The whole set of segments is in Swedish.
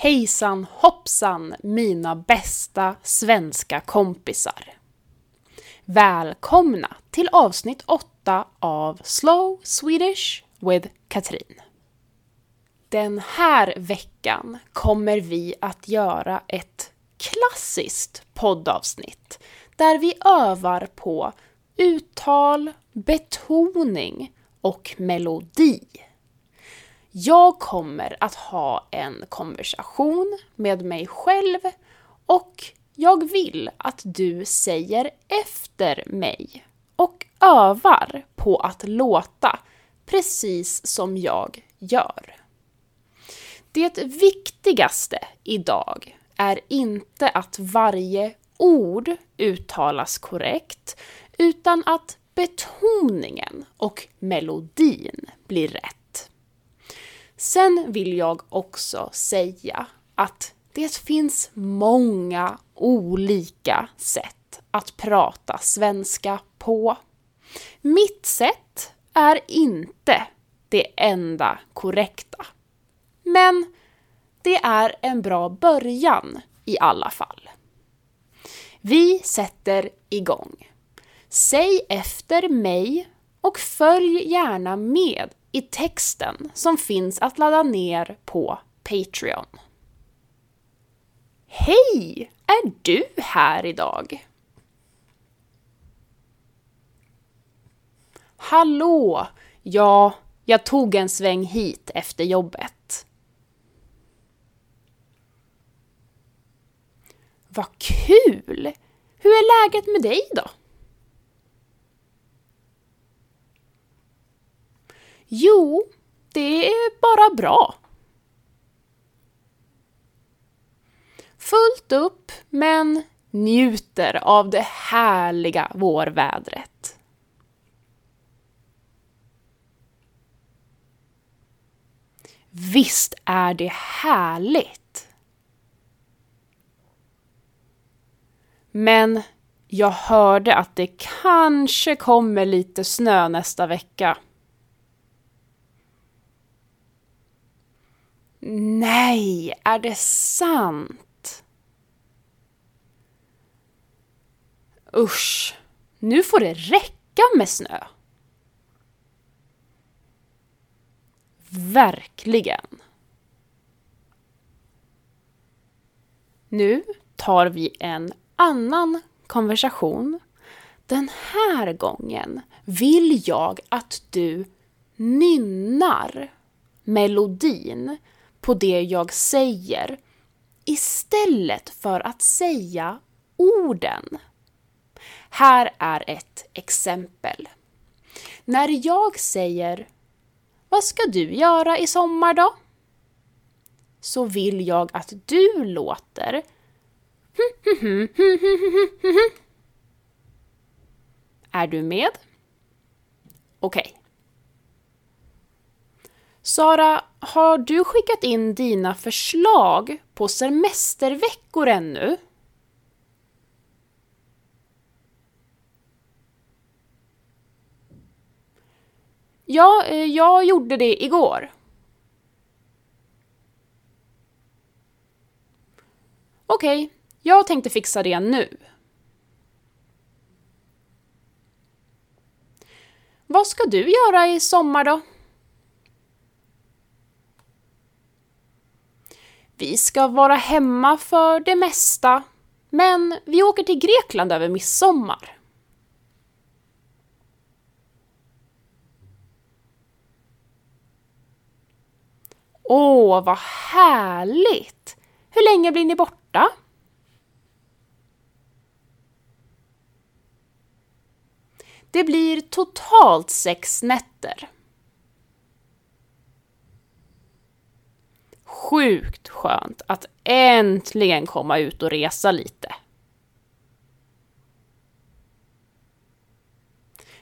Hejsan hoppsan mina bästa svenska kompisar! Välkomna till avsnitt 8 av Slow Swedish with Katrin. Den här veckan kommer vi att göra ett klassiskt poddavsnitt där vi övar på uttal, betoning och melodi. Jag kommer att ha en konversation med mig själv och jag vill att du säger efter mig och övar på att låta precis som jag gör. Det viktigaste idag är inte att varje ord uttalas korrekt, utan att betoningen och melodin blir rätt. Sen vill jag också säga att det finns många olika sätt att prata svenska på. Mitt sätt är inte det enda korrekta. Men det är en bra början i alla fall. Vi sätter igång. Säg efter mig och följ gärna med i texten som finns att ladda ner på Patreon. Hej! Är du här idag? Hallå! Ja, jag tog en sväng hit efter jobbet. Vad kul! Hur är läget med dig då? Jo, det är bara bra. Fullt upp, men njuter av det härliga vårvädret. Visst är det härligt? Men jag hörde att det kanske kommer lite snö nästa vecka. Nej, är det sant? Usch, nu får det räcka med snö. Verkligen. Nu tar vi en annan konversation. Den här gången vill jag att du nynnar melodin på det jag säger istället för att säga orden. Här är ett exempel. När jag säger Vad ska du göra i sommar då? Så vill jag att du låter Är du med? Okej. Okay. Sara, har du skickat in dina förslag på semesterveckor ännu? Ja, eh, jag gjorde det igår. Okej, okay, jag tänkte fixa det nu. Vad ska du göra i sommar då? Vi ska vara hemma för det mesta, men vi åker till Grekland över midsommar. Åh, vad härligt! Hur länge blir ni borta? Det blir totalt sex nätter. Sjukt skönt att äntligen komma ut och resa lite.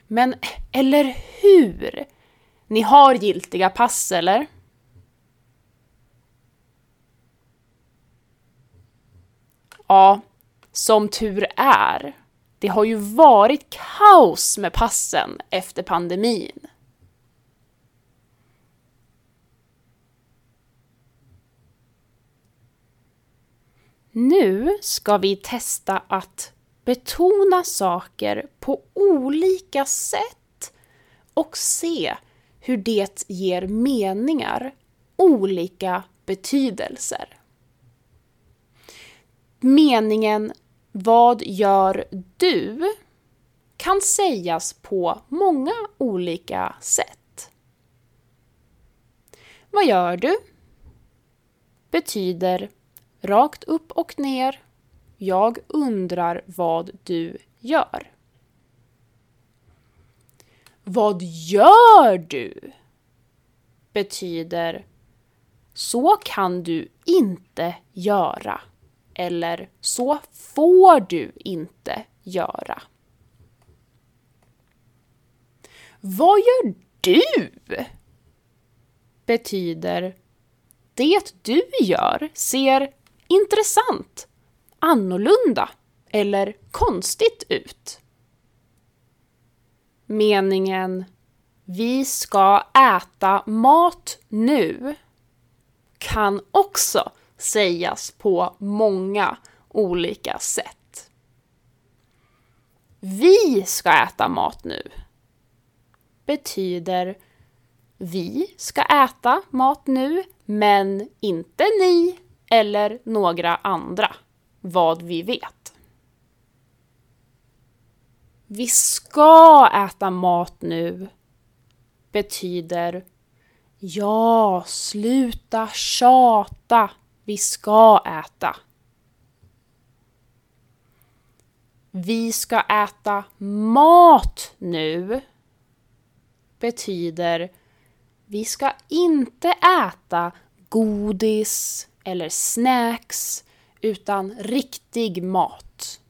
Men, eller hur? Ni har giltiga pass, eller? Ja, som tur är. Det har ju varit kaos med passen efter pandemin. Nu ska vi testa att betona saker på olika sätt och se hur det ger meningar olika betydelser. Meningen Vad gör du? kan sägas på många olika sätt. Vad gör du? betyder rakt upp och ner Jag undrar vad du gör. Vad gör du? betyder Så kan du inte göra. Eller så får du inte göra. Vad gör du? betyder Det du gör ser intressant, annorlunda eller konstigt ut. Meningen Vi ska äta mat nu kan också sägas på många olika sätt. Vi ska äta mat nu betyder vi ska äta mat nu, men inte ni eller några andra, vad vi vet. Vi ska äta mat nu betyder Ja, sluta tjata. Vi ska äta. Vi ska äta mat nu betyder vi ska inte äta godis eller snacks utan riktig mat.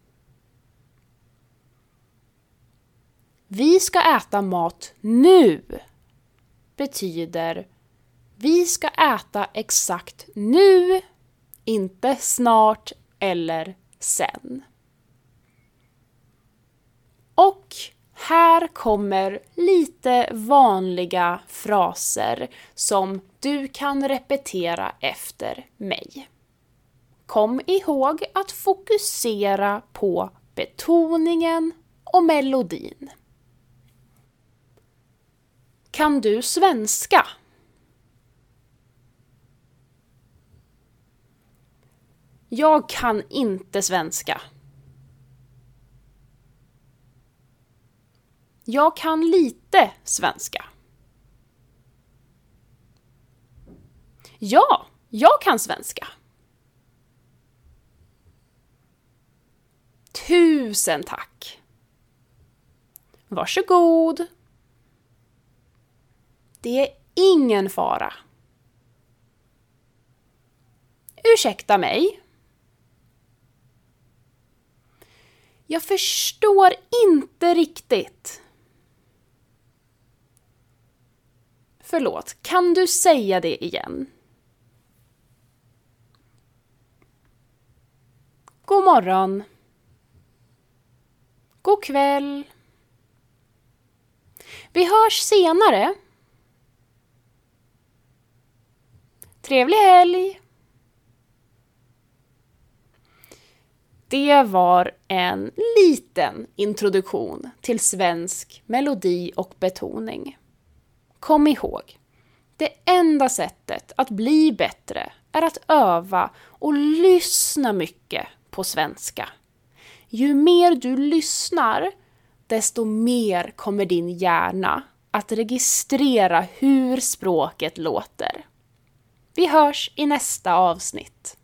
Vi ska äta mat nu betyder vi ska äta exakt nu, inte snart eller sen. Och här kommer lite vanliga fraser som du kan repetera efter mig. Kom ihåg att fokusera på betoningen och melodin. Kan du svenska? Jag kan inte svenska. Jag kan lite svenska. Ja, jag kan svenska. Tusen tack! Varsågod! Det är ingen fara. Ursäkta mig. Jag förstår inte riktigt. Förlåt, kan du säga det igen? God morgon. God kväll. Vi hörs senare. Trevlig helg! Det var en liten introduktion till svensk melodi och betoning. Kom ihåg, det enda sättet att bli bättre är att öva och lyssna mycket på svenska. Ju mer du lyssnar, desto mer kommer din hjärna att registrera hur språket låter. Vi hörs i nästa avsnitt.